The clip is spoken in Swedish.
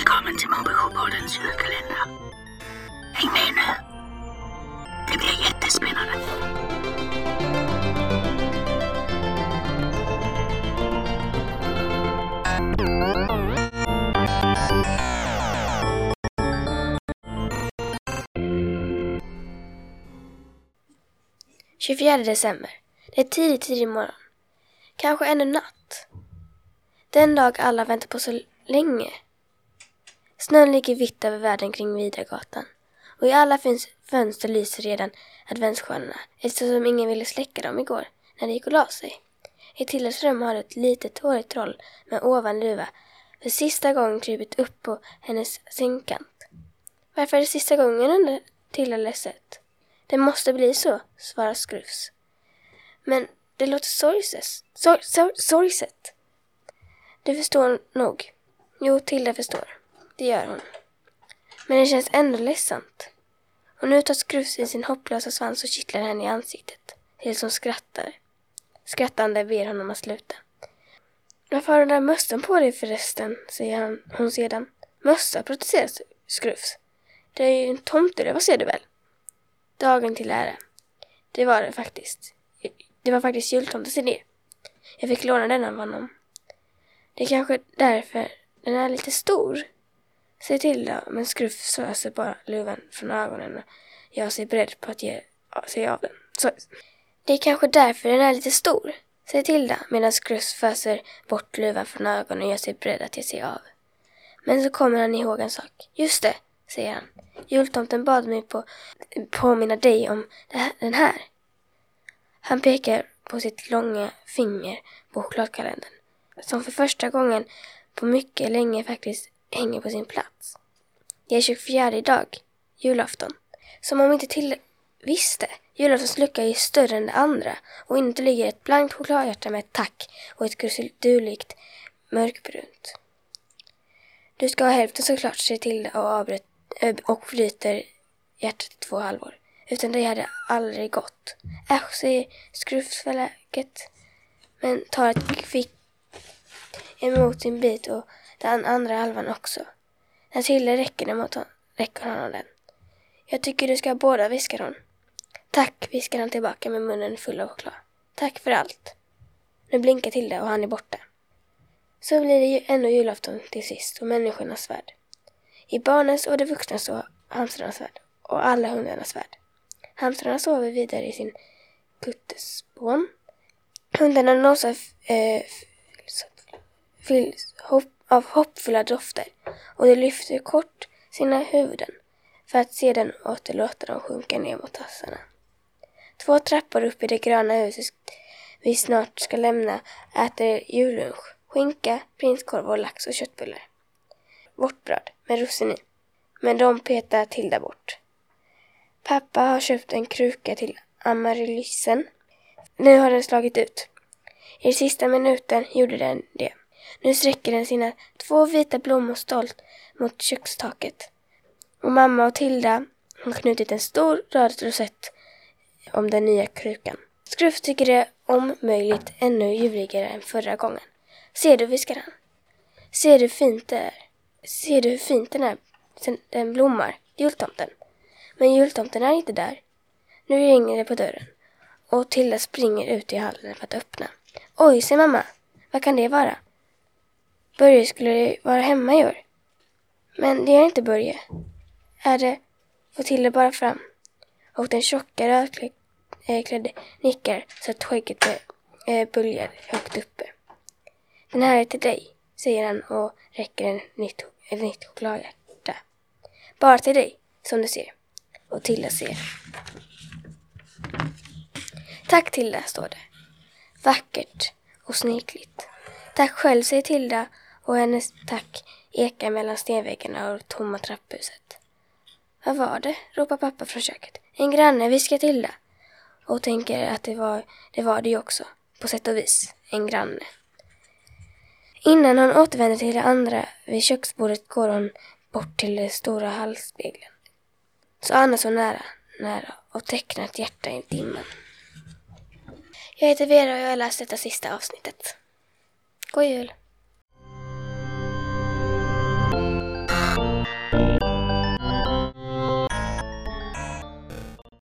Välkommen till Mobilisjopoddens julkalender. Häng med nu. Det blir jättespännande. ...24 december. Det är tidig, tidig morgon. Kanske ännu natt. Den dag alla väntat på så länge Snön ligger vitt över världen kring Vidargatan och i alla finns fönster lyser redan adventsstjärnorna eftersom ingen ville släcka dem igår när de gick och la sig. I Tilles rum har ett litet hårigt troll med ovan luva för sista gången krypit upp på hennes sängkant. Varför är det sista gången undrar Tilla ledset. Det måste bli så, svarar Skrufs. Men det låter sorgset. Sor, sor, sorgset. Du förstår nog. Jo, Tilda förstår. Det gör hon. Men det känns ändå ledsamt. Och nu tar Skrufs i sin hopplösa svans och kittlar henne i ansiktet. Tills hon skrattar. Skrattande ber honom att sluta. Varför har du den där mössan på dig förresten? säger han, hon sedan. Mössa, protesterar Skrufs. Det är ju en tomte, vad ser du väl? Dagen till ära. Det var det faktiskt. Det var faktiskt jultomtens idé. Jag fick låna den av honom. Det är kanske därför den är lite stor. Säg till då, men Skruff söser bara luvan från ögonen och gör sig beredd på att ge sig av den. Så, det är kanske därför den är lite stor. säger till då, medan Skruff föser bort luvan från ögonen och gör sig beredd att ge sig av. Men så kommer han ihåg en sak. Just det, säger han. Jultomten bad mig på påminna dig om här, den här. Han pekar på sitt långa finger på chokladkalendern som för första gången på mycket länge faktiskt hänger på sin plats. Det är 24 idag, julafton. Som om inte till visste. Julaftons lucka är större än det andra och inte ligger ett blankt chokladhjärta med ett tack och ett krusidulikt mörkbrunt. Du ska ha hälften såklart, säger till och avbryter eh, och bryter hjärtat i två halvor. Utan det hade aldrig gått. Äsch, säger skrufsfläket, men tar ett kvick emot sin bit och den andra halvan också. När Tille räcker, den mot honom, räcker honom den. Jag tycker du ska ha båda, viskar hon. Tack, viskar han tillbaka med munnen full av choklad. Tack för allt. Nu blinkar Tilde och han är borta. Så blir det ju ännu julafton till sist och människornas värld. I barnens och de vuxnas och hamstrarnas värld och alla hundarnas värld. Hamstrarna sover vidare i sin kuttespån. Hundarna nosar eh, fylls hopp, av hoppfulla dofter och de lyfter kort sina huvuden för att sedan åter låta dem sjunka ner mot tassarna. Två trappor upp i det gröna huset vi snart ska lämna äter jullunch, skinka, prinskorv och lax och köttbullar. Vårtbröd med russin i. Men de petar Tilda bort. Pappa har köpt en kruka till amaryllisen. Nu har den slagit ut. I sista minuten gjorde den det. Nu sträcker den sina två vita blommor stolt mot kökstaket. Och mamma och Tilda har knutit en stor röd rosett om den nya krukan. Skruff tycker det om möjligt ännu ljuvligare än förra gången. Ser du, viskar han. Ser du fint det är? Ser du hur fint den är? Den blommar, jultomten. Men jultomten är inte där. Nu ringer det på dörren. Och Tilda springer ut i hallen för att öppna. Oj, säger mamma. Vad kan det vara? Börje skulle vara hemma i år. Men det är inte Börje. Är det, får Tilde bara fram. Och den tjocka rödklädde eh, nickar så att skägget eh, eh, böljar högt uppe. Den här är till dig, säger han och räcker en nytt, ett nytt chokladhjärta. Bara till dig, som du ser. Och Tilda ser. Tack Tilda, står det. Vackert och snikligt. Tack själv, säger Tilda och hennes tack ekar mellan stenväggarna och tomma trapphuset. Vad var det? ropar pappa från köket. En granne, viskar Tilda. Och tänker att det var, det var det ju också, på sätt och vis. En granne. Innan hon återvänder till det andra vid köksbordet går hon bort till den stora halsspegeln. Så andas hon nära, nära och tecknar ett hjärta i dimman. Jag heter Vera och jag har läst detta sista avsnittet. God jul!